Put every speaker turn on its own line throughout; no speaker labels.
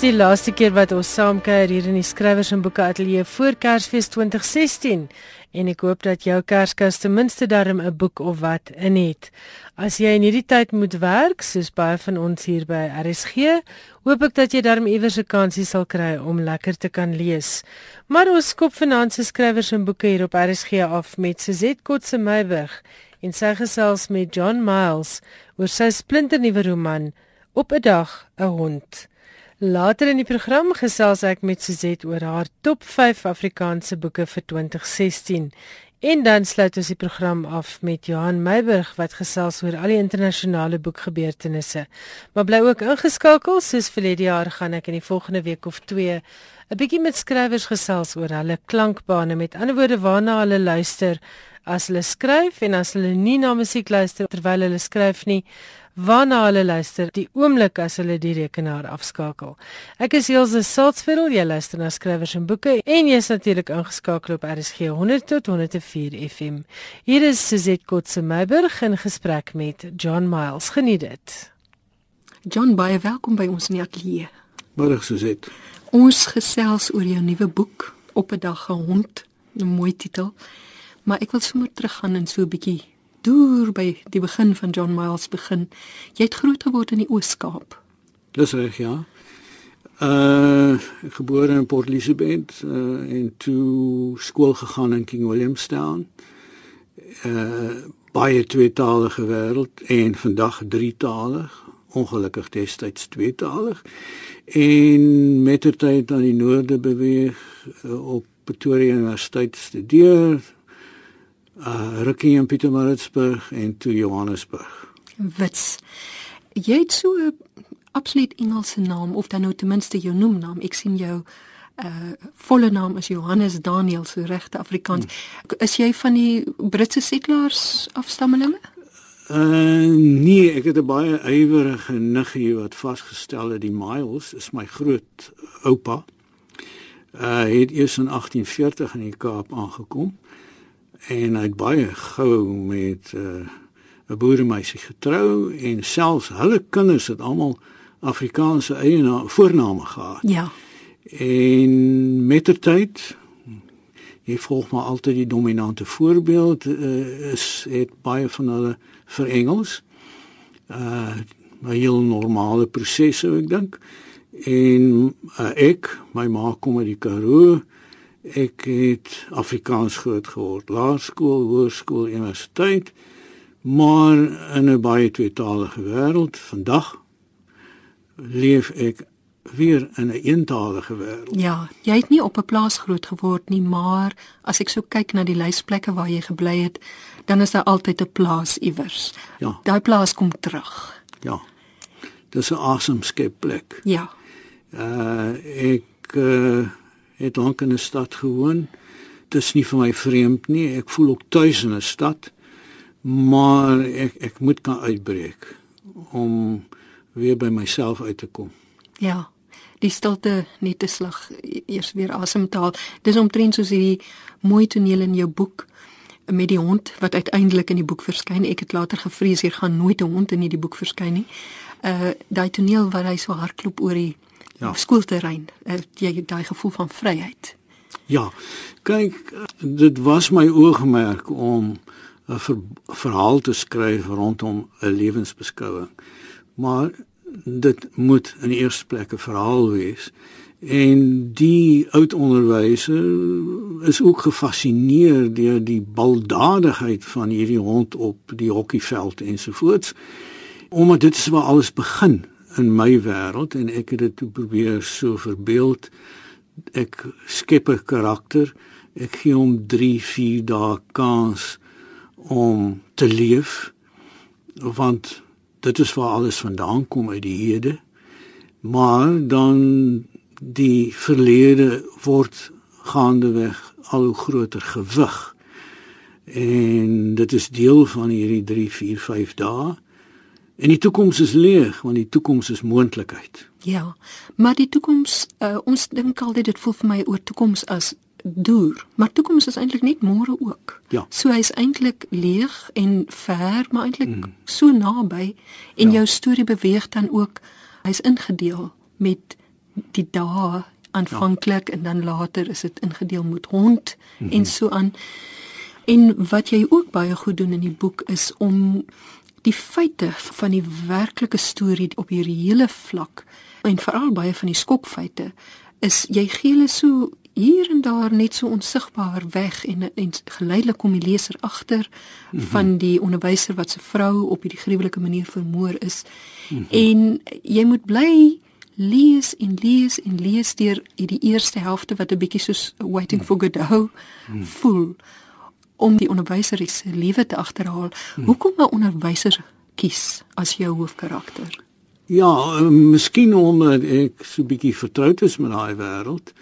die laaste keer wat ons saam kuier hier in die skrywers en boeke ateljee voor Kersfees 2016 en ek hoop dat jou Kerskas ten minste darm 'n boek of wat in het. As jy in hierdie tyd moet werk, soos baie van ons hier by RSG, hoop ek dat jy darm iewers 'n kansie sal kry om lekker te kan lees. Maar ons skop finansies skrywers en boeke hier op RSG af met Suzette Kotse Meiburg en sy gesels met John Miles oor sy splinternuwe roman Op 'n dag 'n hond. Later in die program gesels ek met Suzette oor haar top 5 Afrikaanse boeke vir 2016. En dan sluit ons die program af met Johan Meiburg wat gesels oor al die internasionale boekgebeurtenisse. Maar bly ook ingeskakel, soos vir die jaar gaan ek in die volgende week of 2 'n bietjie met skrywers gesels oor hulle klankbane, met ander woorde waarna hulle luister as hulle skryf en as hulle nie na musiek luister terwyl hulle skryf nie waarna hulle luister die oomblik as hulle die rekenaar afskakel. Ek is Elsje Salzveld, jy luister na skrywers en boeke en jy's natuurlik ingeskakel op RSG 100 tot 104 FM. Hier is Suzette Kotse Meiburg in gesprek met John Miles. Geniet dit.
John, baie welkom by ons in die ateljee.
Môre Suzette.
Ons gesels oor jou nuwe boek op 'n dag gehond, 'n mooi titel. Maar ek wil sommer teruggaan en so 'n bietjie deur by die begin van John Miles begin. Jy het groot geword in die Oos-Kaap.
Dis reg, ja. Uh gebore in Port Elizabeth uh, en toe skool gegaan in King Williamstown. Uh baie tweetalige wêreld en vandag drietalig, ongelukkig destyds tweetalig. En mettertyd aan die noorde beweeg uh, op Pretoria Universiteit studeer, uh rukkie in Pietermaritzburg en toe Johannesburg.
Wits. Jy het so 'n absoluut Engelse naam of dan nou ten minste jou noemnaam. Ek sien jou uh volle naam is Johannes Daniel so regte Afrikaans. Hmm. Is jy van die Britse settlers afstammelinge?
Uh nee, ek het 'n baie ywerige niggie wat vasgestel het die Miles is my groot oupa. Uh het eers in 1840 in die Kaap aangekom en hy het baie gou met uh, 'n boeremeisie getrou en selfs hulle kinders het almal Afrikaanse eie voorname gehad.
Ja.
En mettertyd jy volg maar altyd die dominante voorbeeld uh, is het baie van hulle vir Engels. Uh 'n heel normale proses sou ek dink. En uh, ek, my ma kom uit die Karoo. Ek het Afrikaans groot geword, laerskool, hoërskool, universiteit, maar in 'n baie tweetalige wêreld. Vandag leef ek weer in 'n een eentalige wêreld.
Ja, jy het nie op 'n plaas groot geword nie, maar as ek so kyk na die lysplekke waar jy gebly het, dan is daar altyd 'n plaas iewers.
Ja.
Daai plaas kom terug.
Ja. Dis 'n awesome skep plek.
Ja.
Uh ek uh het lank in 'n stad gewoon. Dit is nie vir my vreemd nie. Ek voel ook tuis in 'n stad. Maar ek ek moet kan uitbreek om weer by myself uit te kom.
Ja. Die stilte net te slag eers weer asemhaal. Dis omtrent soos hierdie mooi toneel in jou boek met die hond wat uiteindelik in die boek verskyn. Ek het later gevrees hier gaan nooit 'n hond in hierdie boek verskyn nie. Uh daai toneel waar hy so hardloop oor die ja. skoolterrein. Jy het daai gevoel van vryheid.
Ja. Kyk, dit was my oogmerk om 'n ver, verhaal te skryf rondom 'n lewensbeskouing. Maar dit moet in die eerste plek 'n verhaal wees. En die oud onderwyser is ook gefassineer deur die baldadigheid van hierdie hond op die hokkieveld ensovoorts. Omdat dit is waar alles begin in my wêreld en ek het dit probeer so verbeeld. Ek skep 'n karakter. Ek gee hom 3 4 dae kans om te leef want dit is waar alles vandaan kom uit die hede. Maar dan die verlede word gaandeweg al hoe groter gewig. En dit is deel van hierdie 3 4 5 dae En die toekoms is leeg want die toekoms is moontlikheid.
Ja. Maar die toekoms uh, ons dink altyd dit voel vir my oor toekoms as duur, maar toekoms is eintlik net môre ook.
Ja.
So hy's eintlik leeg en ver, maar eintlik mm. so naby en ja. jou storie beweeg dan ook hy's ingedeel met die dae aanvanklik ja. en dan later is dit ingedeel met hond mm -hmm. en so aan. En wat jy ook baie goed doen in die boek is om die feite van die werklike storie op hierdie hele vlak en veral baie van die skokfeite is jy gee hulle so hier en daar net so onsigbaar weg en en geleidelik kom die leser agter mm -hmm. van die onderwyser wat se vrou op hierdie gruwelike manier vermoor is. Mm -hmm. En jy moet bly lees en lees en lees deur hierdie eerste helfte wat 'n bietjie soos Waiting for Godot mm -hmm. voel om die onderwyser se lewe te agterhaal. Mm -hmm. Hoekom 'n onderwyser kies as jou hoofkarakter?
Ja, uh, miskien omdat ek so 'n bietjie vertroud is met daai wêreld.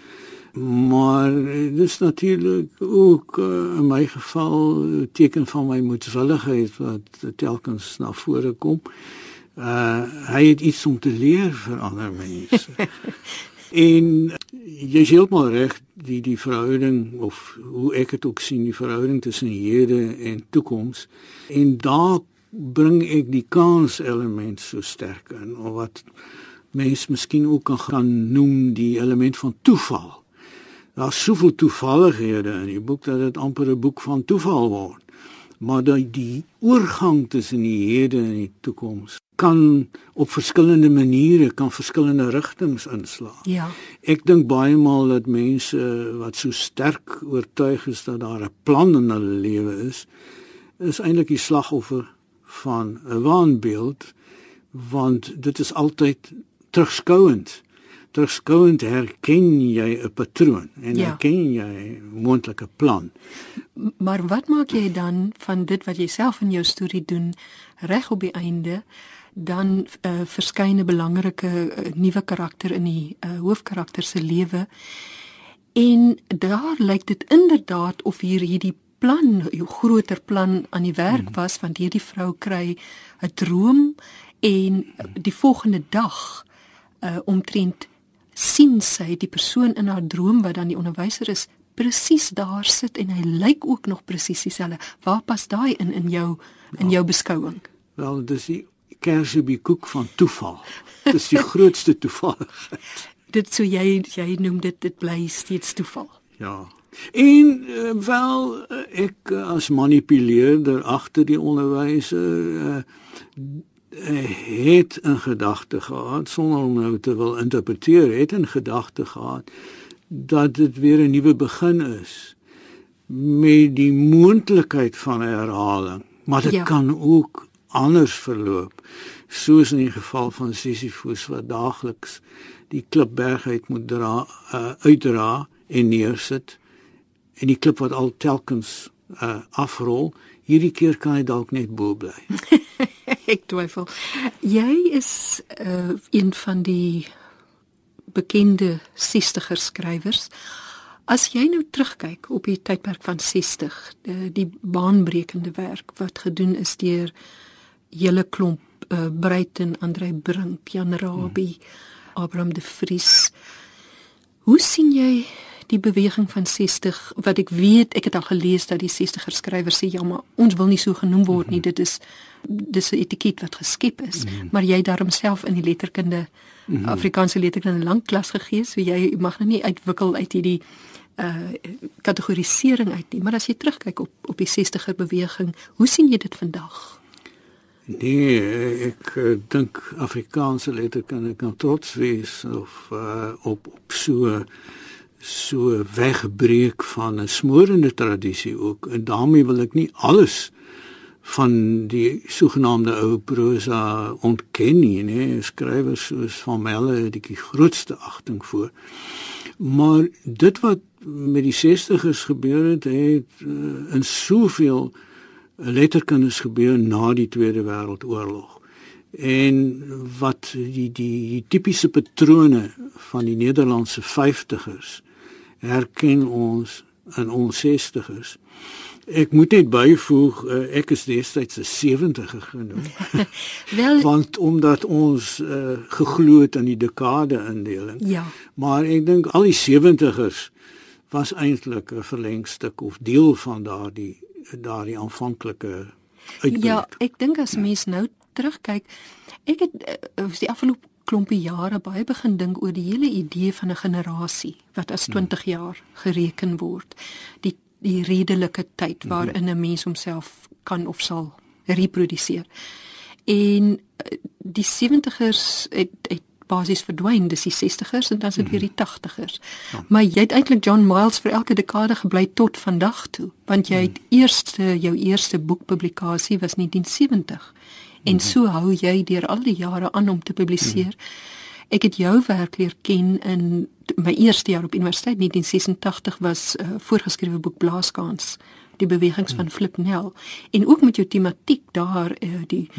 Maar dit is natuurlik ook uh, in my geval 'n teken van my moedswilligheid wat telkens na vore kom. Uh hy het iets om te leer vir ander mense. en jy sê heeltemal reg die die verhouding of hoe ek dit ook sien die verhouding tussen hede en toekoms en daar bring ek die kans element so sterk in of wat mense miskien ook kan gaan noem die element van toeval daar's soveel toevallighede in die boek dat dit amper 'n boek van toeval word. Maar die, die oorgang tussen die hede en die toekoms kan op verskillende maniere kan verskillende rigtings inslaan.
Ja.
Ek dink baie maal dat mense wat so sterk oortuig is dat daar 'n plan in hulle lewe is, is eintlik die slagoffer van 'n waanbeeld want dit is altyd terugskouend terugskouend herken jy 'n patroon en ja. herken jy moontlike plan.
Maar wat maak jy dan van dit wat jy self in jou storie doen reg op die einde dan 'n uh, verskeie belangrike uh, nuwe karakter in die uh, hoofkarakter se lewe en daar lyk dit inderdaad of hier hierdie plan, jou groter plan aan die werk hmm. was want hierdie vrou kry 'n droom en die volgende dag uh omtrent sien sy die persoon in haar droom wat dan die onderwyser is presies daar sit en hy lyk ook nog presies dieselfde. Waar pas daai in in jou in jou beskouing?
Wel, dis die kersie koek van toeval. Dis die grootste toeval.
dit so jy jy noem dit dit bly steeds toeval.
Ja. En uh, wel uh, ek uh, as manipuleerder agter die onderwyser uh, het 'n gedagte gehad sonder om nou te wil interpreteer het 'n gedagte gehad dat dit weer 'n nuwe begin is met die moontlikheid van herhaling maar dit ja. kan ook anders verloop soos in die geval van Sisyphus wat daagliks die klipberg uit moet dra uh, uitdra en neersit en die klip wat al telkens uh, afrol hierdie keer kan hy dalk net bo bly
ek twyfel. Jy is uh, een van die bekende 60er skrywers. As jy nou terugkyk op die tydperk van 60, die, die baanbrekende werk wat gedoen is deur hele klomp uh, Breiten, Andrei Brink, Jan Rabie, hmm. Abraham de Vries. Hoe sien jy die beweging van 60 wat ek weet ek het al gelees dat die 60er skrywers sê ja maar ons wil nie so genoem word nie dit is dis 'n etiket wat geskep is mm -hmm. maar jy daarom self in die letterkunde mm -hmm. Afrikaanse letterkunde lank klas gegee so jy mag nou nie uitwikkel uit hierdie uh kategorisering uit nie maar as jy terugkyk op op die 60er beweging hoe sien jy dit vandag
Nee, ek uh, dink Afrikaanse letterkunde kan trots wees of uh, op op so so weggebreek van 'n smorende tradisie ook en daarmee wil ek nie alles van die sogenaamde ou prosa ontken nie, nee, skrywers soos van Melle het die grootste agting voor. Maar dit wat met die 60's gebeur het, het uh, in soveel letterkundes gebeur na die Tweede Wêreldoorlog. En wat die die, die tipiese patrone van die Nederlandse 50's herken ons in ons 60's. Ek moet net byvoeg uh, ek is destyds 'n 70er genoem. Wel want omdat ons uh, geglo het aan die dekade indeling.
Ja.
Maar ek dink al die 70ers was eintlik 'n verlengstuk of deel van daardie daardie aanvanklike
uitbreek. Ja, ek dink as mens nou terugkyk, ek het uh, die afgelope klompie jare baie begin dink oor die hele idee van 'n generasie wat as 20 jaar gereken word. Die die redelike tyd waarin 'n mens homself kan of sal reproduseer. En eh, die 70ers het, het basies verdwyn, dis die 60ers en dan is dit weer die 80ers. Ja. Maar jy het eintlik John Miles vir elke dekade gebly tot vandag toe, want jy het eerste jou eerste boekpublikasie was 1970. En mhm. so hou jy deur al die jare aan om te publiseer. Ek het jou werk leer ken in my eerste jaar op universiteit 1986 was 'n uh, voorgeskrewe boek Blaaskans die bewegings van Flipnel en ook met jou tematiek daar uh, die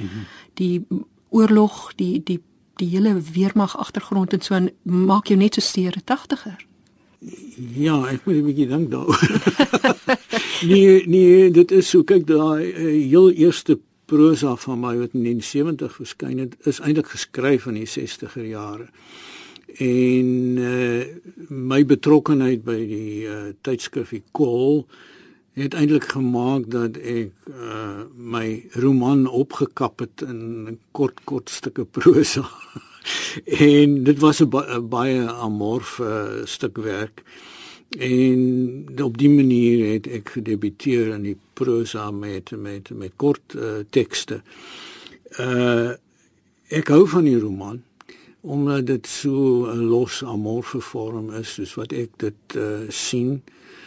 die oorlog die die die hele weermag agtergrond en so en maak jou net so stere 80er.
Ja, ek moet 'n bietjie dink daaroor. nee, nee, dit is so kyk daai uh, heel eerste prosa van my wat in 1970 verskyn het, is eintlik geskryf in die 60er jare. En uh, my betrokkeheid by die uh, tydskrif Kol het eintlik gemaak dat ek uh, my roman opgekap het in kort kort stukke prosa. en dit was 'n ba baie amorf uh, stuk werk. En op die manier het ek gedebuteer in die prosa met met met kort uh, tekste. Uh ek hou van die roman omdat dit so 'n los amorfe vorm is soos wat ek dit uh, sien.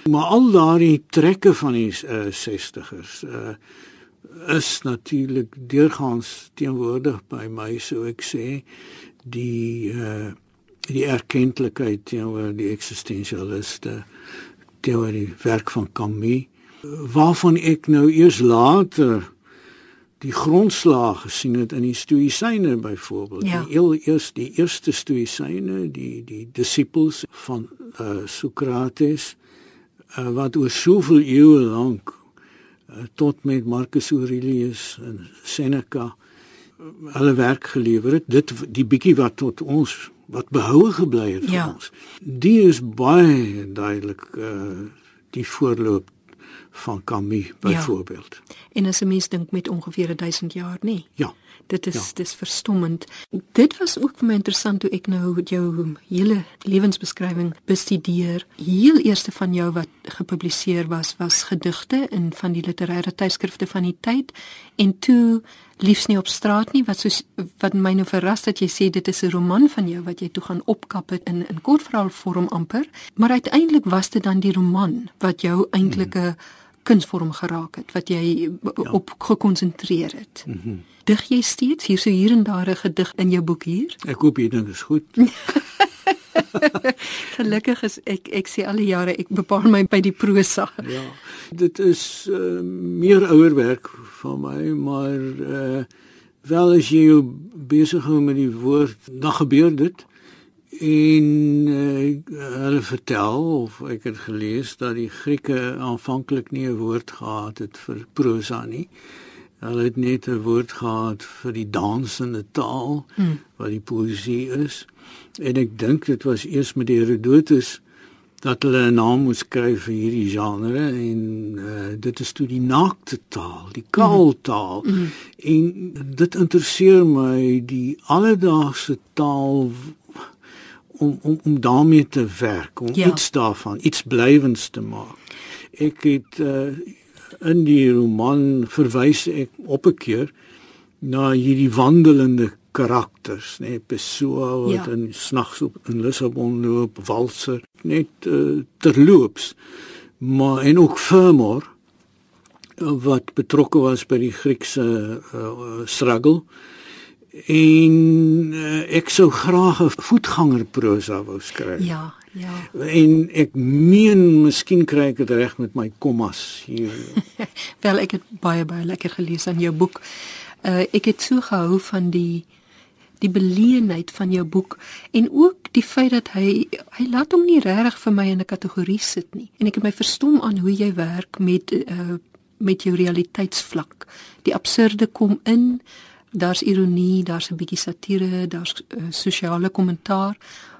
Maar al daardie trekke van die uh, 60ers uh is natuurlik deurgaans teenwoordig by my so ek sê die uh die erkenklikheid teenoor die eksistensialiste teenoor die werk van Camus waarvan ek nou eers later die grondslag gesien het in die stoïsyne byvoorbeeld ja. die heel eers die eerste stoïsyne die die disippels van uh, Sokrates uh, wat oor soveel eeue lank uh, tot met Marcus Aurelius en Seneca hulle werk gelewer het dit die bietjie wat tot ons wat behoue gebly het vir ja. ons die is baie duidelik uh, die voorloop van Camus byvoorbeeld
ja. en as 'n mens dink met ongeveer 1000 jaar nê nee.
ja
Dit is ja. dis verstommend. Dit was ook vir my interessant toe ek nou jou hele lewensbeskrywing bestudeer. Heel eerste van jou wat gepubliseer was was gedigte in van die literêre tydskrifte van die tyd en toe liefs nie op straat nie wat soos wat my nou verras dat jy sê dit is 'n roman van jou wat jy toe gaan opkap het in in kortverhaalvorm amper, maar uiteindelik was dit dan die roman wat jou eintlike hmm kunsvorm geraak het wat jy ja. op gekonsentreer het. Mm -hmm. Dig jy steeds hier so hier en daar 'n gedig in jou boek hier?
Ek hoop jy dink dit is goed.
Gelukkig is ek ek sê al die jare ek bepaal my by die prosa.
Ja. Dit is uh, meer ouer werk van my, maar uh, wel as jy besig hou met die woord, dan gebeur dit en uh, hulle vertel of ek het gelees dat die Grieke aanvanklik nie 'n woord gehad het vir prosa nie. Hulle het net 'n woord gehad vir die dansende taal hmm. wat die poesie is. En ek dink dit was eers met Herodotus dat hulle 'n naam moes skryf vir hierdie genre en uh, dit is toe die naakte taal, die kaaltaal. Hmm. Hmm. En dit interesseer my die alledaagse taal om om om daarmee te werk, om ja. iets daarvan, iets blywends te maak. Ek het uh, in die roman verwys ek op 'n keer na hierdie wandelende karakters, nê, nee, Pessoa wat ja. in snags op in Lissabon loop, Walser, net uh, terloops. Maar en ook Firmor wat betrokke was by die Griekse uh, struggle en uh, ek sou graag 'n voetganger prosa wou skryf.
Ja, ja.
En ek meen miskien kry ek dit reg met my kommas hier.
Wel ek het baie baie lekker gelees aan jou boek. Uh ek het so gehou van die die beleenheid van jou boek en ook die feit dat hy hy laat hom nie regtig vir my in 'n kategorie sit nie. En ek het my verstom aan hoe jy werk met uh met jou realiteitsvlak. Die absurde kom in daar's ironie, daar's 'n bietjie satire, daar's uh, sosiale kommentaar,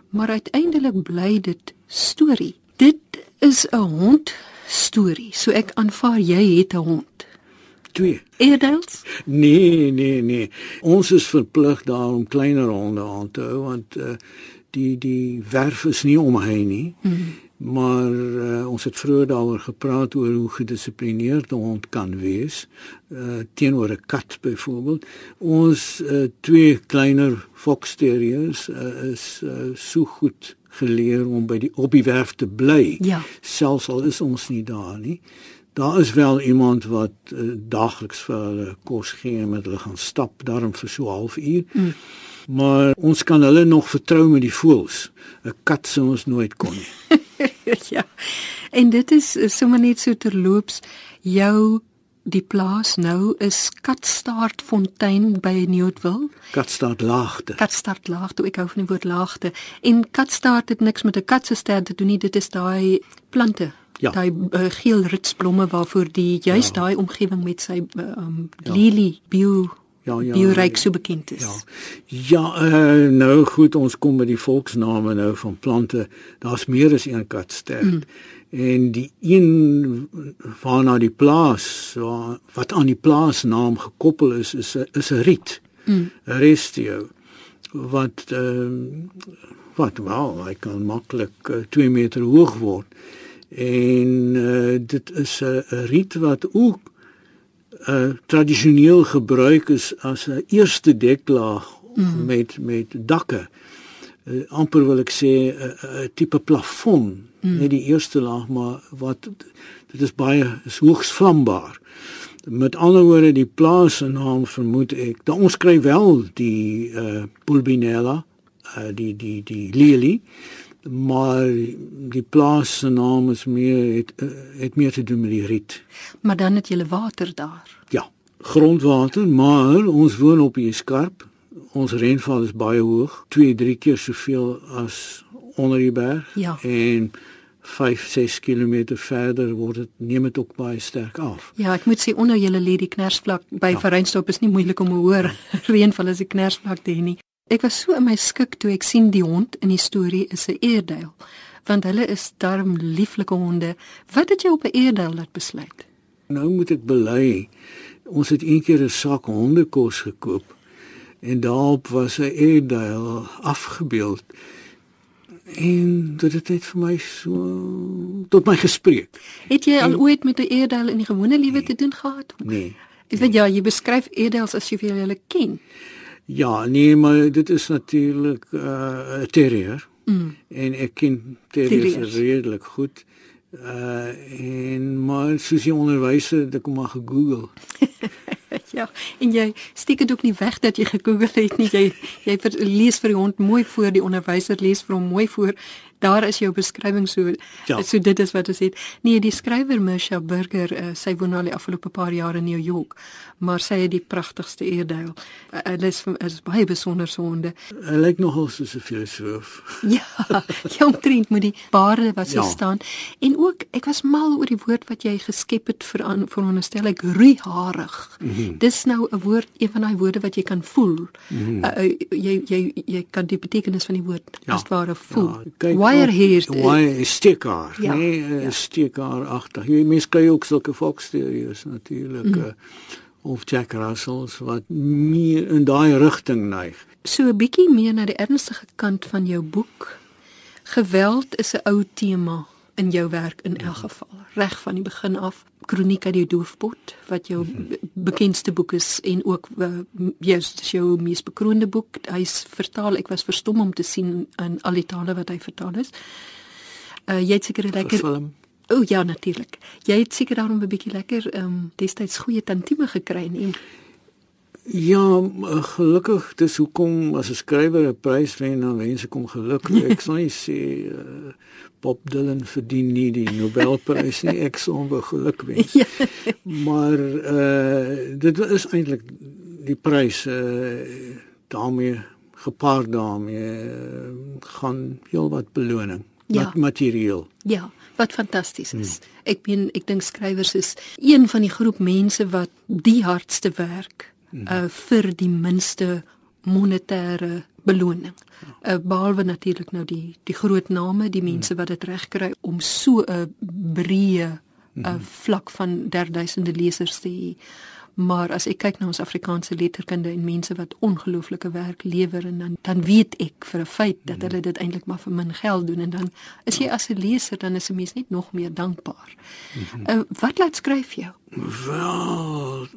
maar uiteindelik bly dit storie. Dit is 'n hond storie. So ek aanvaar jy het 'n hond.
2.
Eerdeels?
Nee, nee, nee. Ons is verplig daarom kleiner honde aan te hou want uh, die die werf is nie om hy nie. Mm. Maar uh, ons het vroeër daaroor gepraat oor hoe gedissiplineerd 'n hond kan wees uh, teenoor 'n kat byvoorbeeld. Ons uh, twee kleiner fox terriers uh, is uh, so goed geleer om by die op die werf te bly.
Ja.
Selfs al is ons nie daar nie. Daar is wel iemand wat uh, daagliks vir hulle kos gee met hulle gaan stap daarom vir so 'n halfuur. Mm. Maar ons kan hulle nog vertrou met die voels. 'n Kat sou ons nooit kon nie.
ja. En dit is sommer net so terloops jou die plaas nou is Katstaartfontein by Nieuwtville.
Katstaart laagte.
Katstaart laagte, ek hou van die woord laagte. En Katstaart het niks met 'n kat se ster te doen nie, dit is daai plante. Ja. Daai uh, geel ritsblomme waarvoor die juist ja. daai omgewing met sy um, ja. lilie bio ja ja bioryk so bekend is.
Ja. Ja, uh, nou goed, ons kom by die volksname nou van plante. Daar's meer as een katster. Mm. En die een waarna die plaas wat aan die plaasnaam gekoppel is is 'n is 'n riet. mm. Restio wat uh, wat wel, hy kan maklik uh, eh, 2 meter hoog word. En uh, dit is 'n riet wat ook uh, tradisioneel gebruik is as 'n eerste deklaag mm. met met dakke. Uh, amper wil ek sê 'n uh, tipe plafon, mm. nie die eerste laag maar wat dit is baie is hoogs vlambaar. Met ander woorde die plaas se naam vermoed ek. Dan ons kry wel die uh, pulbinella, uh, die die die lily maar die plaas se naam is meer het eh, het meer te doen met die riet.
Maar dan het jy water daar.
Ja, grondwater, maar ons woon op die skarp. Ons reënval is baie hoog, 2, 3 keer soveel as onder die berg.
Ja.
En 5, 6 km verder word dit neem dit ook baie sterk af.
Ja, ek moet sê onder julle lê die knersvlak by ja. Verreinstop is nie moeilik om te hoor. Reënval is die knersvlak daar nie. Ek was so in my skik toe ek sien die hond in die storie is 'n eerduil, want hulle is darm lieflike honde. Wat het jou op 'n eerduil laat besluit?
Nou moet ek bely. Ons het eendag 'n sak hondekos gekoop en daarop was 'n eerduil afgebeeld. En dit het net vir my so tot my gespreek.
Het jy al ooit met 'n eerduil in die gewone lewe nee, te doen gehad?
Nee.
Ek weet ja, jy beskryf eerduils as jy vir hulle ken.
Ja, nee, maar dit is natuurlik 'n uh, terrier. Mm. En ek ken terriers redelik goed. Uh en maar soos die onderwyser het ek hom maar gegoogel.
ja, en jy steek dit ook nie weg dat jy gegoogel het nie. Jy jy lees vir die hond mooi voor die onderwyser lees vir hom mooi voor daar is jou beskrywing so ja. so dit is wat ons het. Nee, die skrywer Misha Burger, uh, sy woon al die afgelope paar jare in New York, maar sy het die pragtigste eerduil. Uh, hulle is is baie besonder sonde.
Hy lyk nogal soos 'n filosoof.
ja, jy omtrent met die baarde wat sy ja. staan en ook ek was mal oor die woord wat jy geskep het vir aan vir onderstel ek ruiharig. Mm -hmm. Dis nou 'n woord, een van daai woorde wat jy kan voel. Mm -hmm. uh, jy jy jy kan die betekenis van die woord ja. as ware voel. Ja, kyk, wire hier.
Wire steekar, ja. nee, ja. steekar agter. Jy mens kry ook sulke foxterriers natuurlik mm. uh, of Jack Russells wat meer in daai rigting neig.
So 'n bietjie meer na die ernstige kant van jou boek. Geweld is 'n ou tema in jou werk in elk geval, reg van die begin af. Kroniek uit die doofpot wat jou bekendste boek is en ook uh, juist jou mees bekroonde boek. Hy's vertaal. Ek was verstom om te sien in al die tale wat hy vertaal is. Uh jy het seker lekker
film.
O oh, ja, natuurlik. Jy het seker daarom 'n bietjie lekker um, destyds goeie tantieme gekry en
Ja, gelukkig dis hoekom as 'n skrywer 'n prys wen dan mense kom geluk. Ek sal nie sê uh, Bob Dylan verdien nie die Nobelprys nie. Ek sou hom geluk wens. Ja. Maar uh dit is eintlik die prys uh daarmee gepaard daarmee uh, gaan heel wat beloning. Ja. Wat materieel.
Ja, wat fantasties is. Hmm. Ek ben ek dink skrywers is een van die groep mense wat die hardste werk hmm. uh vir die minste monetêre beloning. Uh, behalwe natuurlik nou die die groot name, die mense wat dit reg kry om so 'n breë 'n uh, vlak van derduisende lesers te hê. Maar as ek kyk na ons Afrikaanse letterkunde en mense wat ongelooflike werk lewer en dan dan weet ek vir 'n feit dat hulle dit eintlik maar vir min geld doen en dan is jy as 'n leser dan is 'n mens net nog meer dankbaar. Uh, wat laat skryf jou?
Wel,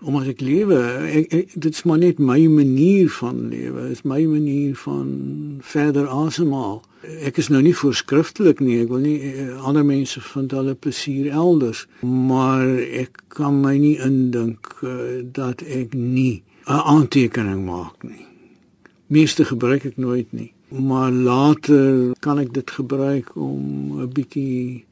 omdat ek lewe, ek, ek dit is maar net my manier van lewe, is my manier van verder asemhaal. Ek is nou nie voorskriftelik nie, ek wil nie uh, ander mense vind hulle plesier elders, maar ek kan my nie indink uh, dat ek nie 'n aantekening maak nie. Meeste gebruik ek nooit nie, maar later kan ek dit gebruik om 'n bietjie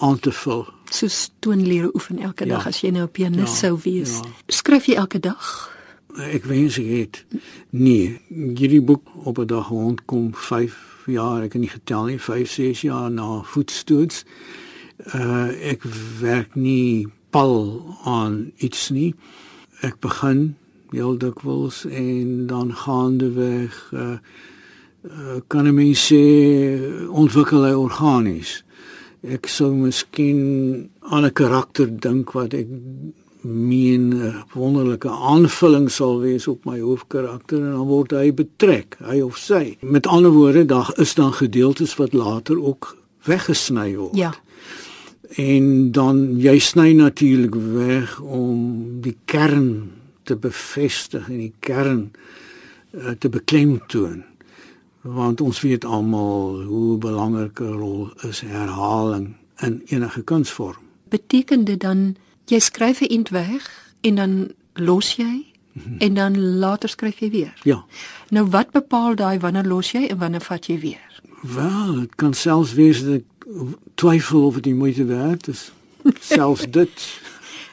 aan te vul.
Soos toonlere oefen elke
Ja.
dag as jy nou 'n pianis
Ja,
sou wees.
ja.
Skryf jy elke dag?
Ek wens ek het. Nee, hierdie boek op 'n dag rondkom 5 jaar, ek het nie getel nie, 5, 6 jaar na voetstoots. Uh ek werk nie pal aan iets nie. Ek begin heel dikwels en dan gaandeweg uh, uh kan 'n mens sê ontwikkel hy organies. Ek sou miskien aan 'n karakter dink wat ek meen 'n wonderlike aanvulling sal wees op my hoofkarakter en dan word hy betrek, hy of sy. Met ander woorde, daar is dan gedeeltes wat later ook weggesny word.
Ja.
En dan jy sny natuurlik weg om die kern te bevestig en die kern uh, te beklemtoon. Want ons weet almal hoe belangrike rol is herhaling in enige kunsvorm.
Beteken dit dan jy skryf 'n int weg en dan los jy en dan later skryf jy weer?
Ja.
Nou wat bepaal daai wanneer los jy en wanneer vat jy weer?
Wel, dit kan selfs wees dat ek twyfel of dit die moeite werd is. Selfs dit.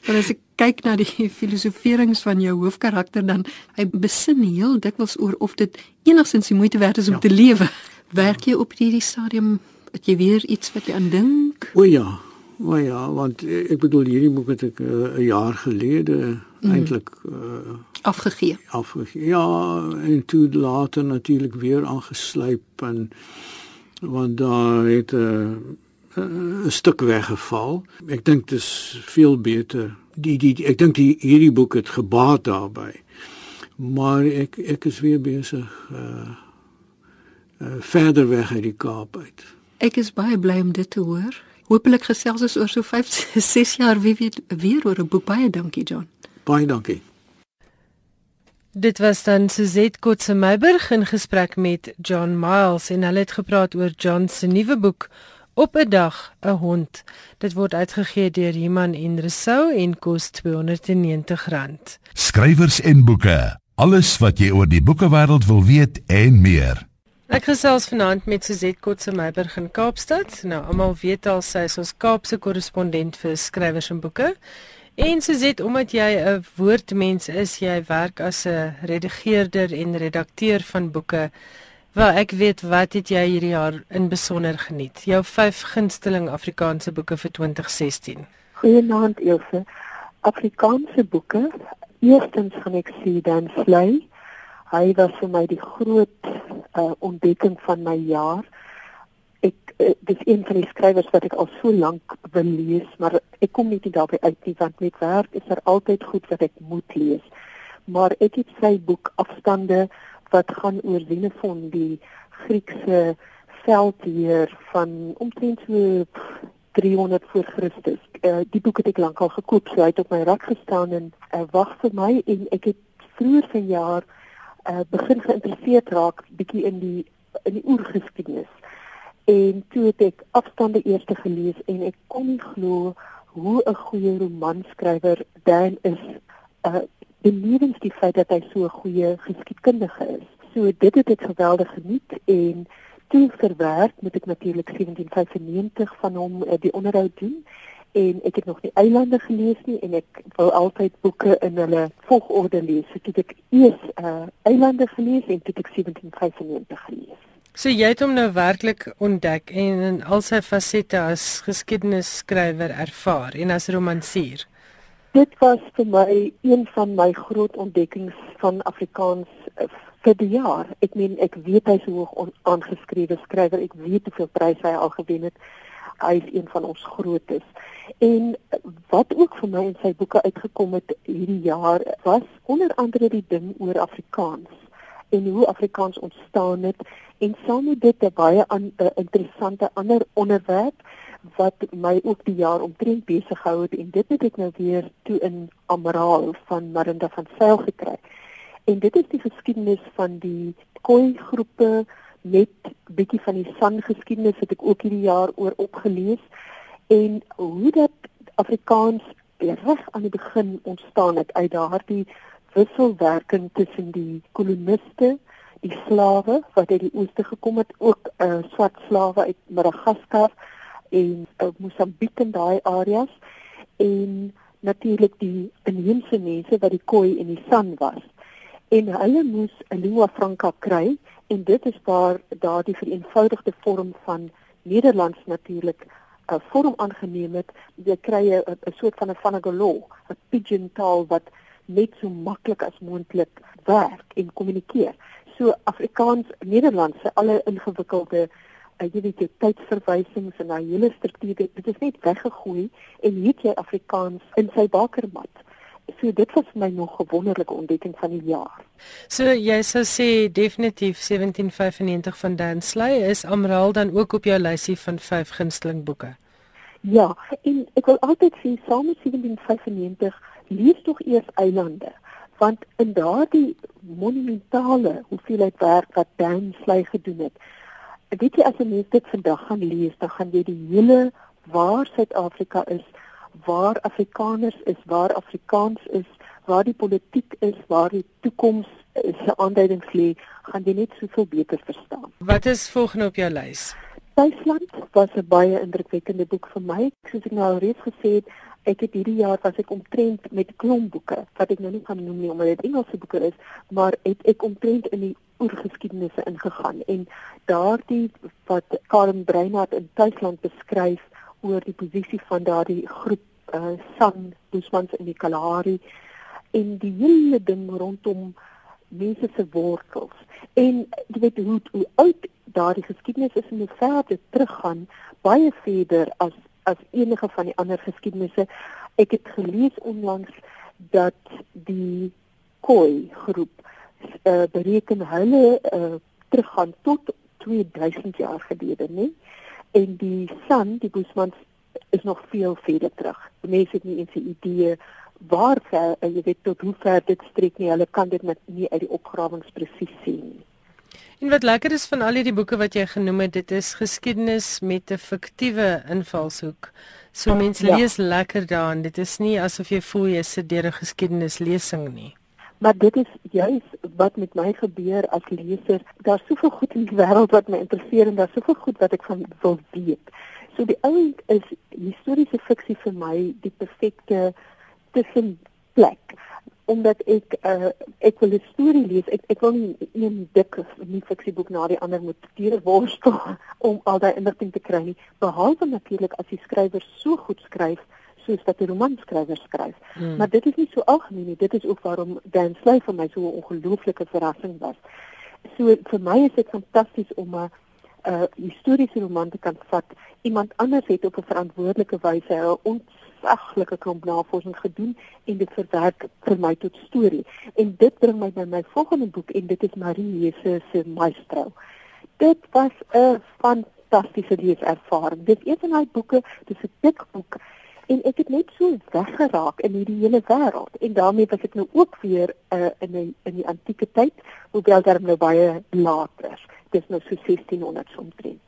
Want as ek kyk na die filosoferings van jou hoofkarakter dan hy besin heel dikwels oor of dit enigstens die moeite werd is om
Ja.
te lewe. Werk jy op hierdie stadium het jy weer iets wat jy aan dink?
O ja. O ja, want eh, ek bedoel hierdie boek het ek uh, 'n jaar gelede mm. eintlik uh,
Afgegee.
afgegee. Ja, en toe later natuurlik weer aangeslyp en want daar het 'n uh, 'n stuk weggeval. Ek dink dit is veel beter. Die die, die ek dink die hierdie boek het gebaat daarbey. Maar ek ek is weer besig uh, uh verder weg uit die Kaap uit.
Ek is baie bly om dit te hoor. Hoopelik gesels ons oor so 5 6 jaar wie weet weer oor 'n boek. Baie dankie John.
Baie dankie.
Dit was dan Suzette Kotse Meiburg in gesprek met John Miles en hulle het gepraat oor John se nuwe boek Op 'n dag 'n hond. Dit word uitgegee deur Iman en Resou en kos R290.
Skrywers en boeke. Alles wat jy oor die boekewêreld wil weet en meer.
Ek gesels vanaand met Suzette Kotse Meiburg in Kaapstad. Nou almal weet al sy is ons Kaapse korrespondent vir skrywers en boeke. En Suzette, omdat jy 'n woordmens is, jy werk as 'n redigeerder en redakteur van boeke. Wel, ek weet wat het jy hierdie jaar in besonder geniet? Jou 5 gunsteling Afrikaanse boeke vir 2016.
Goeienaand Ilse. Afrikaanse boeke. Eerstens gaan ek sê Dan Sley. Hy was vir my die groot uh, ontdekking van my jaar. Ek uh, dis een van die skrywers wat ek al so lank wil lees, maar ek kom net nie daarby uit nie want met werk is daar altyd goed wat ek moet lees. Maar ek het sy boek Afstande wat gaan oor Xenophon, die Griekse veldheer van omtrent so 300 voor Christus. Uh, die boek het ek lankal gekoop, so hy het op my rak gestaan en uh, wag vir my en ek het vroeër vanjaar uh, begin geïnteresseerd raak bietjie in die in die oergeskiedenis. En toe het ek afstande eers gelees en ek kon nie glo hoe 'n goeie romanskrywer Dan is. Uh benewens die feit dat hy so 'n goeie geskiedkundige is. So dit het ek geweldig geniet en toe verwerk moet ek natuurlik 1795 van hom uh, die onderhoud doen en ek het nog nie eilande gelees nie en ek wou altyd boeke in hulle volgorde lees. So toe het ek eers uh, eilande gelees en toe ek 1795 gelees.
So jy het hom nou werklik ontdek en in al sy fasette as geskiedenisskrywer ervaar en as romansier.
Dit was vir my een van my groot ontdekkings van Afrikaans uh, vir die jaar. Ek meen ek weet hy's 'n hoog aangeskrewe skrywer. Ek weet hoeveel pryse hy al gewen het. hy is een van ons grootes. En wat ook vir my in sy boeke uitgekom het hierdie jaar was onder andere die ding oor Afrikaans en hoe Afrikaans ontstaan het en saam met dit 'n baie an, uh, interessante ander onderwerp wat my ook die jaar omtrent besig gehou het en dit het ek nou weer toe in Amraal van Marinda van Sail gekry. En dit is die geskiedenis van die Khoi groepe met bietjie van die San geskiedenis wat ek ook hierdie jaar oor opgelees en hoe dat Afrikaans reg aan die begin ontstaan het uit daardie wisselwerking tussen die koloniste, die slawe wat uit die ooste gekom het, ook uh, swart slawe uit Madagaskar en uh, Mosambiek en daai areas en natuurlik die inheemse mense wat die Khoi en die San was. En hulle moes 'n lingua franca kry en dit is waar daardie vereenvoudigde vorm van Nederlands natuurlik 'n uh, vorm aangeneem het. Jy kry 'n soort van 'n vanagolo, 'n pidgin taal wat net so maklik as moontlik werk en kommunikeer. So Afrikaans, Nederlands se alle ingewikkelde jy weet jy tydsverwysings en daai hele struktuur dit is net weggegooi en hier het jy Afrikaans in sy bakermat. So dit was my nog 'n wonderlike ontdekking van die jaar.
So jy sou sê definitief 1795 van Dan Sley is Amraal dan ook op jou lysie van vyf gunsteling boeke.
Ja, en ek wil altyd sê saam met 1795 lees tog eers Eilande want in daardie monumentale hoeveelheid werk wat Dan Sley gedoen het weet jy as jy net dit vandag gaan lees, dan gaan jy die hele waar Suid-Afrika is, waar Afrikaners is, waar Afrikaans is, waar die politiek is, waar die toekoms se aanduidings lê, gaan jy net soveel beter verstaan.
Wat is volgende op jou lys?
Duitsland was 'n baie indrukwekkende boek vir my. Soos ek nou al reeds gesê het, ek het hierdie jaar was ek omtrent met klomp boeke wat ek nou nie kan noem nie omdat dit Engelse boeke is, maar het ek omtrent in die oorgeskiedenisse ingegaan en daardie wat Karen Breinhardt in Duitsland beskryf oor die posisie van daardie groep uh, San Busmans in die Kalahari en die hele ding rondom mense se wortels. En jy weet hoe hoe oud daardie geskiedenis is en hoe ver dit teruggaan baie verder as as enige van die ander geskiedenisse. Ek het gelees onlangs dat die Khoi groep uh, bereken hulle uh, teruggaan tot 2000 jaar gelede, nê? En die San, die Busmans is nog veel verder terug. Mense het nie eens 'n idee waar ver, uh, jy weet tot hoe ver dit strek nie. Hulle kan dit net nie uit die opgrawings presies sien nie.
En wat lekker is van al hierdie boeke wat jy genoem het, dit is geskiedenis met 'n fiktiewe invalshoek. So mense ja. lees lekker daarin. Dit is nie asof jy voel jy sit deur 'n geskiedenislesing nie.
Maar dit is juis wat met my gebeur as leser. Daar's soveel goed in die wêreld wat my interesseer en daar's soveel goed wat ek van wil weet. So die ouend is historiese fiksie vir my die perfekte tussenplek omdat ek uh, ek wil 'n storie lees. Ek ek wil nie een dik nie fiksieboek na die ander moet stuur worstel om al daai inligting te kry nie. Behalwe natuurlik as die skrywer so goed skryf soos wat 'n romanskrywer skryf. Hmm. Maar dit is nie so algemeen nie. Dit is ook waarom Dan Sley vir my so 'n ongelooflike verrassing was. So vir my is dit fantasties om 'n uh, historiese roman te kan vat. Iemand anders het op 'n verantwoordelike wyse 'n ontsaglike klomp navorsing gedoen en dit verwerk vir my tot storie. En dit bring my by my volgende boek en dit is Marie Jesse se Maestro. Dit was 'n fantastiese leeservaring. Dit is een van daai boeke, dis 'n dik boek en ek het net so weggeraak in hierdie hele wêreld en daarmee was ek nou ook weer uh, in die in die antieke tyd hoewel daar nou baie later dis nou so 1600 omtrent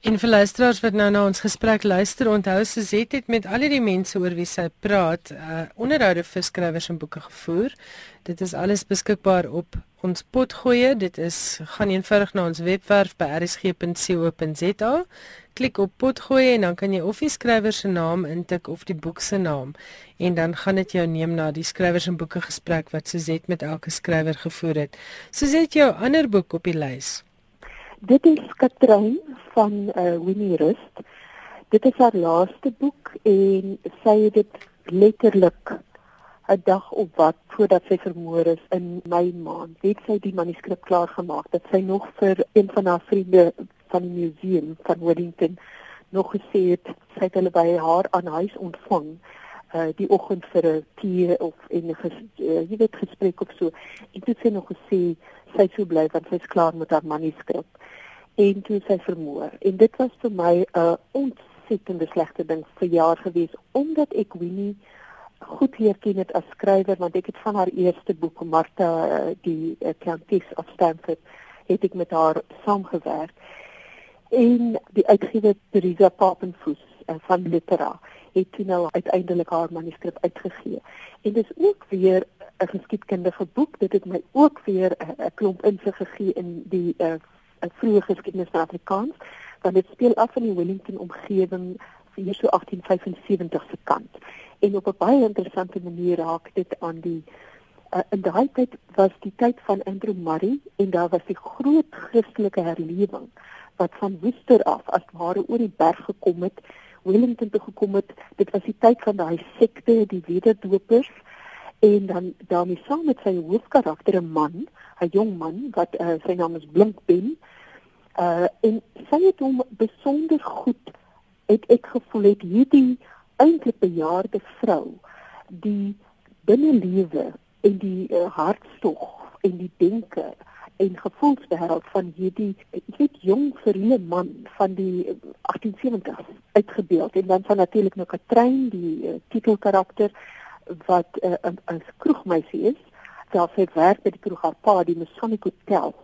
En vir luisteraars wat nou na ons gesprek luister, onthou Suzette het met al die mense oor wie sy praat, uh, onderhoude vir skrywers en boeke gevoer. Dit is alles beskikbaar op ons potgoeie. Dit is gaan eenvoudig na ons webwerf by rsg.co.za klik op potgooi en dan kan jy of die skrywer se naam intik of die boek se naam en dan gaan dit jou neem na die skrywers en boeke gesprek wat Suzet met elke skrywer gevoer het. Suzet jou ander boek op die lys.
Dit is Katrein van uh, Winnie Rust. Dit is haar laaste boek en sy het dit letterlik 'n dag op wat voordat sy vermoor is in Mei maand. Het sy die manuskrip klaar gemaak dat sy nog vir een van haar vriende van die museum van Wellington nog gesê het sy het hulle by haar aan huis ontvang uh die oggend vir 'n tee of en 'n uh, jy weet gesprek of so. En toe sy nog gesê sy sou bly want sy is klaar met haar manuskrip. En toe sy vermoor. En dit was vir my 'n uh, ontsettende slegte ding vir jaar gewees omdat ek Winnie goed leer ken het as skrywer want ek het van haar eerste boek Martha uh, die uh, Countess of Stamford het ek met haar saamgewerk en die uitgewer Teresa Papenfuss uh, van Litera het toe nou uiteindelik haar manuskrip uitgegee. En dis ook weer 'n geskiedkundige boek. Dit het my ook weer 'n klomp insig gegee in die uh, vroeë geskiedenis van Afrikaans, want dit speel af in die Wellington omgewing vir so 1875 se kant. En op 'n baie interessante manier raak dit aan die uh, in daai tyd was die tyd van Andrew Murray en daar was die groot Christelike herlewing wat van Worcester af as ware oor die berg gekom het Wellington toe gekom het. Dit was die tyd van daai sekte, die wederdopers en dan daarmee saam met sy hoofkarakter 'n man, 'n jong man wat uh, sy naam is Blinkben. Uh en sy het hom besonder goed het ek gevoel het hierdie eintlik bejaarde vrou die binnelewe en die uh, hartstog en die denke en gevoelswêreld van hierdie ek weet jong verliefde man van die 1870 eh, uitgebeeld en dan van natuurlik nou Katrein die uh, titelkarakter wat 'n uh, 'n kroegmeisie is. Self het werk by die kroeg haar pa die Masonic Hotel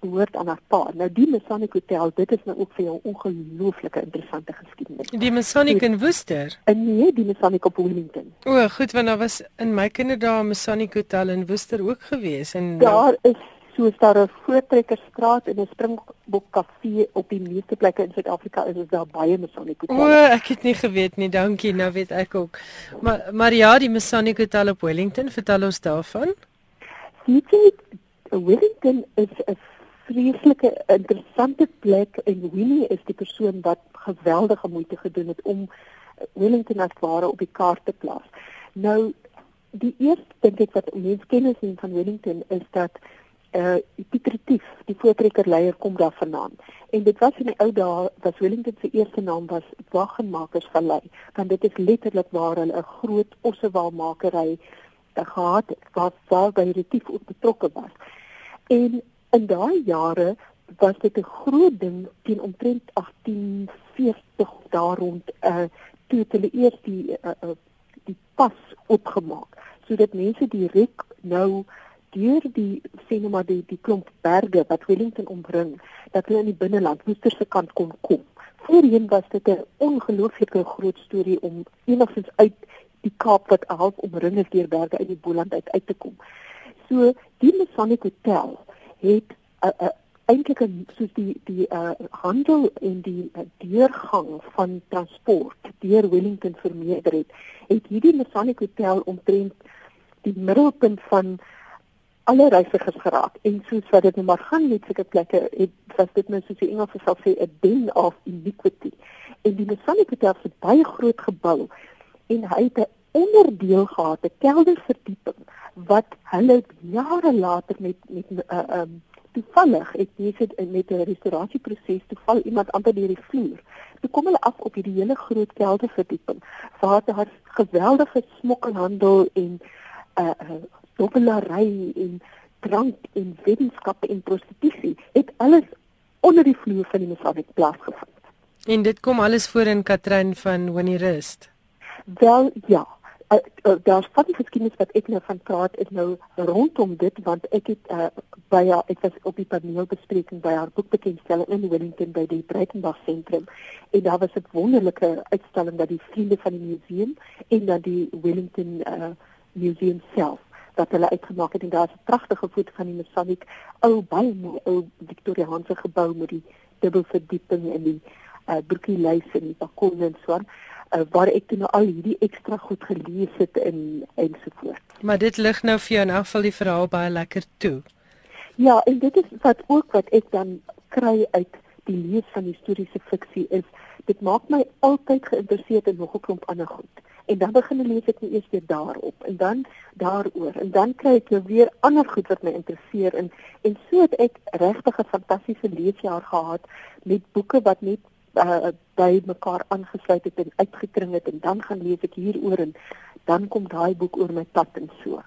behoort aan haar pa nou die Masonic Hotel dit is nou ook vir jou ongelooflike interessante geskiedenis
die Masonic in Worcester
nee die Masonic op Wellington
o goed want daar was in my kinderdae 'n Masonic Hotel in Worcester ook gewees en
daar is soos daar 'n voortrekkersstraat en 'n springbok kafee op die meeste plekke in Suid-Afrika is, is daar baie Masonic hotels.
O, ek het nie geweet nie. Dankie. Nou weet ek ook. Maar maar ja, die Masonic Hotel op Wellington, vertel ons daarvan.
Weet jy, Wellington is 'n vreeslike interessante plek en Winnie is die persoon wat geweldige moeite gedoen het om Wellington as ware op die kaart te plaas. Nou die eerste dink ek wat mense kennis het van Wellington is dat uh Pieter Tief, die voortrekker leier kom daar vandaan. En dit was in die ou dae was Wellington se eerste naam was Waggenmakers Vallei, want dit is letterlik waar hulle 'n groot ossewaalmakery gehad het wat waar by die Tief ook betrokke was. En in daai jare was dit 'n groot ding teen omtrent 1840 daar rond uh toe hulle eers die uh, uh die pas opgemaak sodat mense direk nou deur die sê nou maar die die klomp berge wat Wellington omring dat hulle in die binneland Woester se kant kon kom. Voorheen was dit 'n ongelooflike groot storie om enigstens uit die Kaap wat half omring is deur berge uit die Boland uit uit te kom. So die Masonic Hotel het uh, uh, eintlik soos die die uh, handel en die uh, deurgang van transport deur Wellington vermeerder het, het hierdie Masonic Hotel omtrent die middelpunt van alle reisigers geraak. En soos wat dit nou maar gaan met sulke plekke het was dit nou soos die Engelse sal sê 'n den of iniquity. En die Masonic Hotel het baie groot gebou en hy het 'n onderdeel gehad 'n kelderverdieping wat hulle jare later met met 'n uh, um, toevallig het mense met 'n restaurasieproses toeval iemand amper deur die vloer toe kom hulle af op hierdie hele groot kelderverdieping waar daar geweldige smokkelhandel en uh, uh dobbelary en drank en wetenskappe en prostitusie het alles onder die vloer van die Masonic plaasgevind.
En dit kom alles voor in Katrin van Winnie Rust.
Wel ja, uh, uh, daar's van die geskiedenis wat ek nou van praat is nou rondom dit want ek het uh, by haar ek was op die paneelbespreking by haar boekbekendstelling in Wellington by die Breitenberg sentrum en daar was 'n wonderlike uitstalling dat die vriende van die museum en dan die Wellington uh, museum self wat hulle uitgemaak het. En daar's 'n pragtige foto van die Masonic ou baie mooi ou Victoriaanse gebou met die dubbelverdieping en die uh, broekielys en die balkon en so aan. uh, waar ek toe nou al hierdie ekstra goed gelees het en ensovoorts.
Maar dit lig nou vir jou in elk geval die verhaal baie lekker toe.
Ja, en dit is wat ook wat ek dan kry uit die lees van historiese fiksie is dit maak my altyd geïnteresseerd in nog 'n klomp ander goed en dan begin ek lees ek net eers weer daarop en dan daaroor en dan kry ek nou weer ander goed wat my interesseer en en so het ek regtig 'n fantastiese leesjaar gehad met boeke wat net uh, by mekaar aangesluit het en uitgekring het en dan gaan lees ek hieroor en dan kom daai boek oor my pad en so.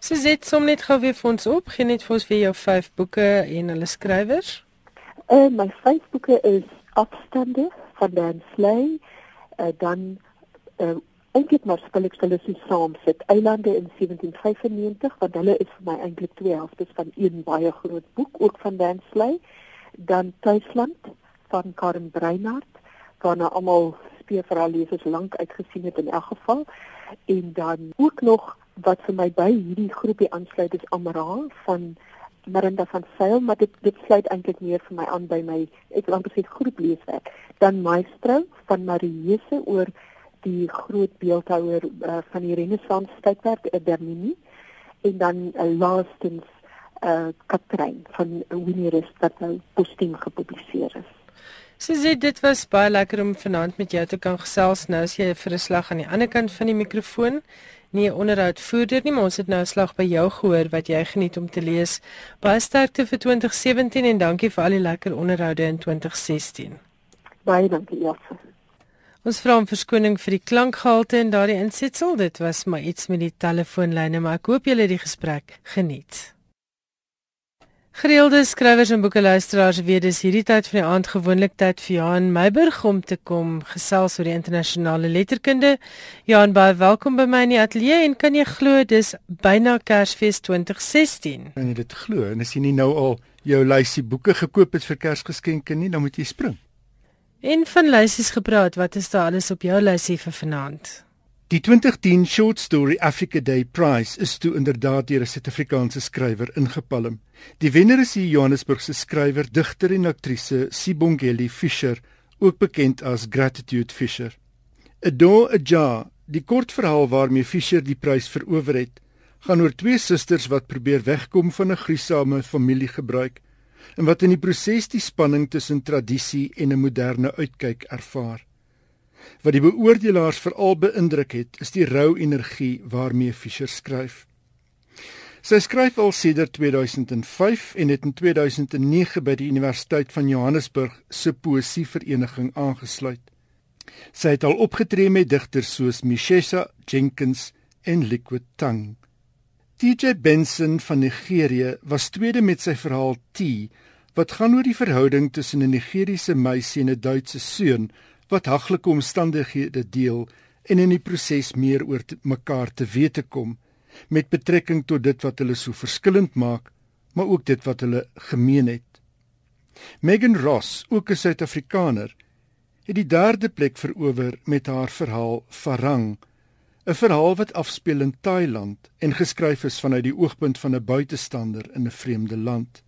So sit som net gou weer vir ons op, gee net vir ons weer jou vyf boeke en hulle skrywers.
Uh, my vyf boeke is Afstande van Dan Slay, uh, dan uh, eintlik maar spel ek hulle so saam sit Eilande in 1795 want hulle is vir my eintlik twee helftes van een baie groot boek ook van Dan Slay dan Tuisland van Karen Breinart waarna almal speelverhaalleesers lank uitgesien het in elk geval. En dan ook nog wat vir my by hierdie groepie aansluit is Amara van Marinda van Sail maar dit dit sluit eintlik meer vir my aan by my ek wil amper sê groep leeswerk dan Maestro van Mariese oor die groot beeldhouer uh, van die Renaissance tydperk uh, Bernini. En dan uh, laastens eh uh, Katrein van Winnie Rest wat nou postuum gepubliseer is.
Sisie, dit was baie lekker om vanaand met jou te kan gesels. Nou as jy vir 'n slag aan die ander kant van die mikrofoon, nie 'n onderhoud voerder nie, maar ons het nou 'n slag by jou gehoor wat jy geniet om te lees. Baie sterkte vir 2017 en dankie vir al die lekker onderhoude in 2016.
Baie dankie, Jacques.
Ons vra om verskoning vir die klankgehalte en daardie insetsel. Dit was maar iets met die telefoonlyne, maar ek hoop julle het die gesprek geniet. Gereelde skrywers en boekluisteraars weet dis hierdie tyd van die aand gewoonlik tyd vir Johan Meiburg om te kom gesels oor die internasionale letterkunde. Johan, baie welkom by my in die ateljee en kan jy glo dis byna Kersfees 2016.
En jy dit glo en as jy nie nou al jou lysie boeke gekoop het vir Kersgeskenke nie, dan moet jy spring.
En van lysies gepraat, wat is daar alles op jou lysie vir vanaand?
Die 2010 Short Story Africa Day Prize is toe inderdaad deur 'n Suid-Afrikaanse skrywer ingepalm. Die wenner is die Johannesburgse skrywer, digter en aktrise Sibongeli Fisher, ook bekend as Gratitude Fisher. Adore a Jar, die kortverhaal waarmee Fisher die prys verower het, gaan oor twee susters wat probeer wegkom van 'n gruisame familiegebruik en wat in die proses die spanning tussen tradisie en 'n moderne uitkyk ervaar. Wat die beoordelaars veral beïndruk het, is die rou energie waarmee Fischer skryf. Sy skryf al sedert 2005 en het in 2009 by die Universiteit van Johannesburg se poesievereniging aangesluit. Sy het al opgetree met digters soos Mishesha Jenkins en Liquid Tongue. TJ Benson van Nigerië was tweede met sy verhaal T wat gaan oor die verhouding tussen 'n Nigeriese meisie en 'n Duitse seun wat haglike omstandighede deel en in die proses meer oor te, mekaar te wete kom met betrekking tot dit wat hulle so verskillend maak, maar ook dit wat hulle gemeen het. Megan Ross, ook 'n Suid-Afrikaner, het die derde plek verower met haar verhaal Farang 'n verhaal wat afspeel in Thailand en geskryf is vanuit die oogpunt van 'n buitestander in 'n vreemde land.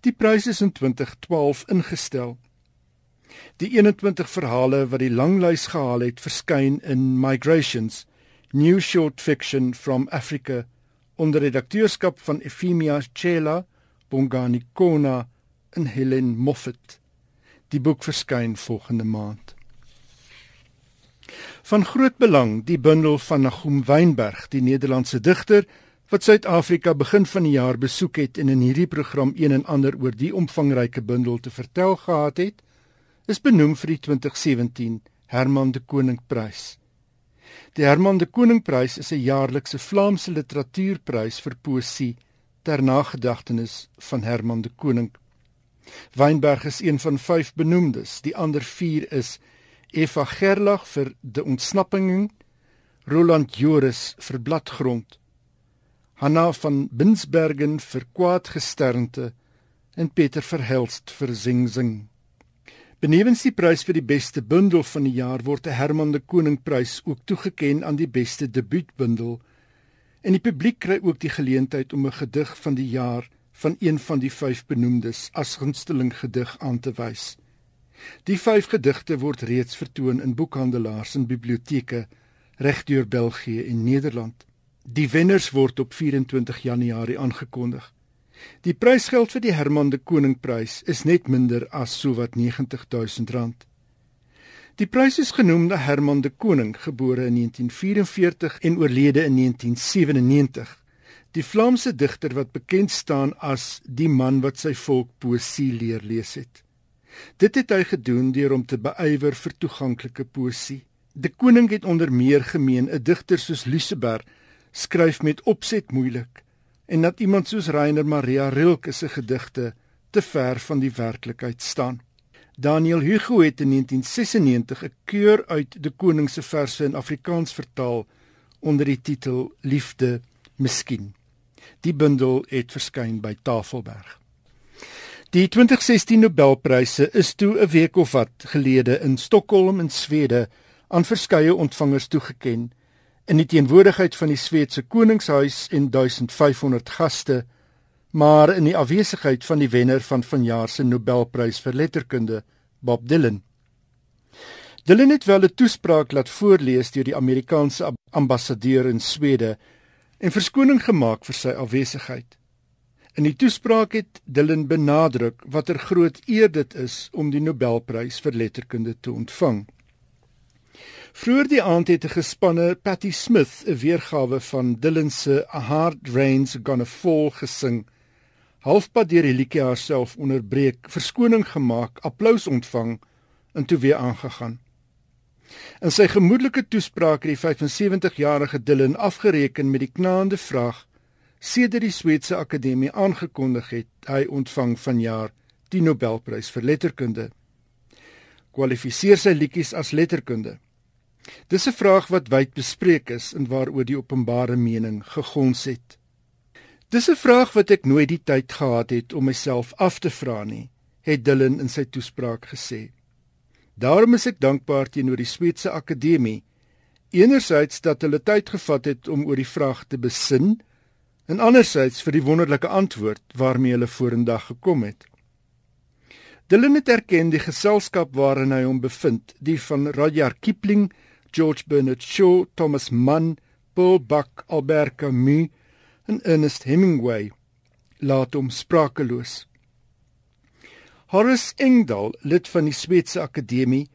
Die prys is in 2012 ingestel. Die 21 verhale wat die langlys gehaal het, verskyn in Migrations, New Short Fiction from Africa onder redakteurskap van Efimia Chela, Bongani Kona en Helen Moffat. Die boek verskyn volgende maand. Van groot belang die bundel van Nagum Wynberg, die Nederlandse digter wat Suid-Afrika begin van die jaar besoek het en in hierdie program een en ander oor die omvangryke bundel te vertel gehad het, is benoem vir die 2017 Herman de Koning Prys. Die Herman de Koning Prys is 'n jaarlikse Vlaamse literatuurprys vir poësie ter nagedagtenis van Herman de Koning. Wynberg is een van 5 benoemdes, die ander 4 is Eva Gerlach vir De Ontsnapping, Roland Joris vir Bladgrond, Hanna van Binsbergen vir Kwaadgesternte en Pieter Verhelst vir Sing Sing. Benewens die prys vir die beste bundel van die jaar word 'n Herman de Koning prys ook toegekend aan die beste debuutbundel en die publiek kry ook die geleentheid om 'n gedig van die jaar van een van die 5 benoemdes as gunsteling gedig aan te wys. Die vyf gedigte word reeds vertoon in boekhandelaars en biblioteke regdeur België en Nederland. Die wenners word op 24 Januarie aangekondig. Die prysgeld vir die Herman de Koning Prys is net minder as sowat R90000. Die prys is genoem na Herman de Koning, gebore in 1944 en oorlede in 1997. Die Vlaamse digter wat bekend staan as die man wat sy volk poesie leer lees het. Dit het hy gedoen deur om te beywer vir toeganklike poesie. De Koning het onder meer gemeen 'n digter soos Liseberg skryf met opset moeilik en dat iemand soos Rainer Maria Rilke se gedigte te ver van die werklikheid staan. Daniel Hugo het in 1996 'n keur uit De Koning se verse in Afrikaans vertaal onder die titel Liefde Miskien. Die bundel het verskyn by Tafelberg. Die 2016 Nobelpryse is toe 'n week of wat gelede in Stockholm in Swede aan verskeie ontvangers toegeken in die teenwoordigheid van die Sweedse koningshuis en 1500 gaste maar in die afwesigheid van die wenner van vanjaar se Nobelprys vir letterkunde Bob Dylan. Dylan het wel 'n toespraak laat voorlees deur die Amerikaanse ambassadeur in Swede en verskoning gemaak vir sy afwesigheid. In die toespraak het Dylan benadruk watter groot eer dit is om die Nobelprys vir letterkunde te ontvang. Vroeger die aand het 'n gespanne Patti Smith 'n weergawe van Dylan se A Hard Rain's Gonna Fall gesing. Halfpad deur die liedjie haarself onderbreek, verskoning gemaak, applous ontvang en toe weer aangegaan. In sy gemoedelike toespraak het die 75-jarige Dylan afgereken met die knaande vraag: "Sedert die Sweedse Akademie aangekondig het hy ontvang vanjaar die Nobelprys vir letterkunde, kwalifiseer sy liedjies as letterkunde?" Dis 'n vraag wat wyd bespreek is en waaroor die openbare mening gegons het. Dis 'n vraag wat ek nooit die tyd gehad het om myself af te vra nie, het Dylan in sy toespraak gesê. Daarom is ek dankbaar teenoor die Sweedse Akademie, enerzijds dat hulle tyd gevat het om oor die vraag te besin en anderzijds vir die wonderlike antwoord waarmee hulle vorendag gekom het. Dylan het erken die geselskap waarin hy hom bevind, die van Rudyard Kipling George Bernard Shaw, Thomas Mann, Paul Buck, Albert Camus en Ernest Hemingway laat hom sprakeloos. Horace Engdahl, lid van die Sweedse Akademie,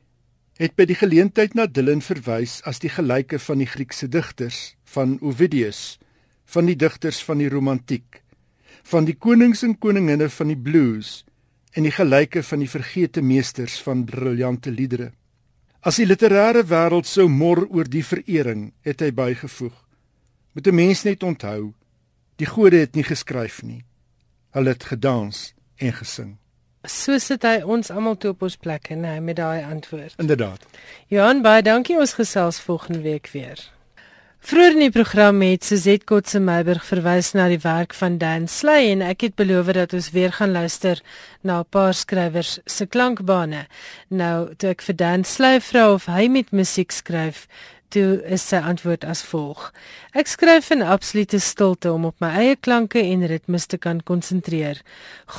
het by die geleentheid na Dylan verwys as die gelyke van die Griekse digters, van Ovidius, van die digters van die romantiek, van die konings en koninginne van die blues en die gelyke van die vergete meesters van briljante liedere. As die literêre wêreld sou mor oor die verering, het hy bygevoeg. Moet 'n mens net onthou, die gode het nie geskryf nie. Hulle het gedans en gesing.
So sit hy ons almal toe op ons plekke, nee, met daai antwoord.
Inderdaad.
Johan, baie dankie ons gesels volgende week weer. Vroeger in die program het Suzette Kotse Meiberg verwys na die werk van Dan Sley en ek het beloof dat ons weer gaan luister na 'n paar skrywers se klankbane. Nou, toe ek vir Dan Sley vra of hy met musiek skryf, toe is sy antwoord as volg: Ek skryf in absolute stilte om op my eie klanke en ritmes te kan konsentreer.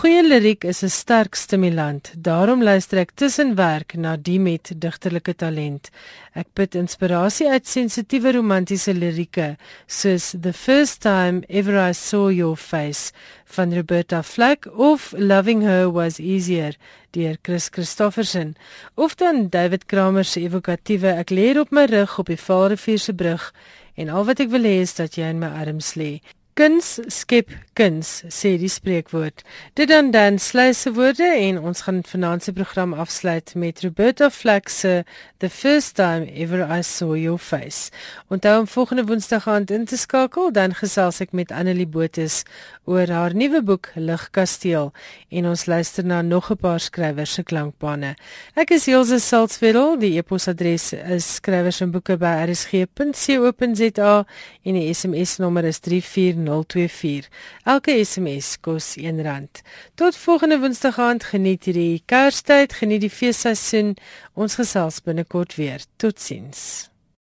Goeie liriek is 'n sterk stimulant. Daarom luister ek tussen werk na die met digterlike talent. Ek put inspirasie uit sensitiewe romantiese lirieke soos The First Time Ever I Saw Your Face van Roberta Flack of Loving Her Was Easier deur Chris Christofferson of dan David Kramer se evokatiewe Ek lê op my rug op die Vaalrivier se brug en al wat ek wil hê is dat jy in my arms lê. Kuns skep kuns, sê die spreekwoord. Dit dan dan sluise woorde en ons gaan vanaand se program afsluit met Roberta Flack se The First Time Ever I Saw Your Face. Onthou om volgende Woensdag aand in te skakel, dan gesels ek met Annelie Botes oor haar nuwe boek Ligkasteel en ons luister na nog 'n paar skrywers se klankbane. Ek is Elsje Salzwetel, die e-posadres is skrywersboeke@rsg.co.za en die SMS nommer is 34 024. Elke SMS kos R1. Tot volgende Woensdag aand, geniet hierdie Kerstyd, geniet die feesseisoen. Ons gesels binnekort weer. Totsiens.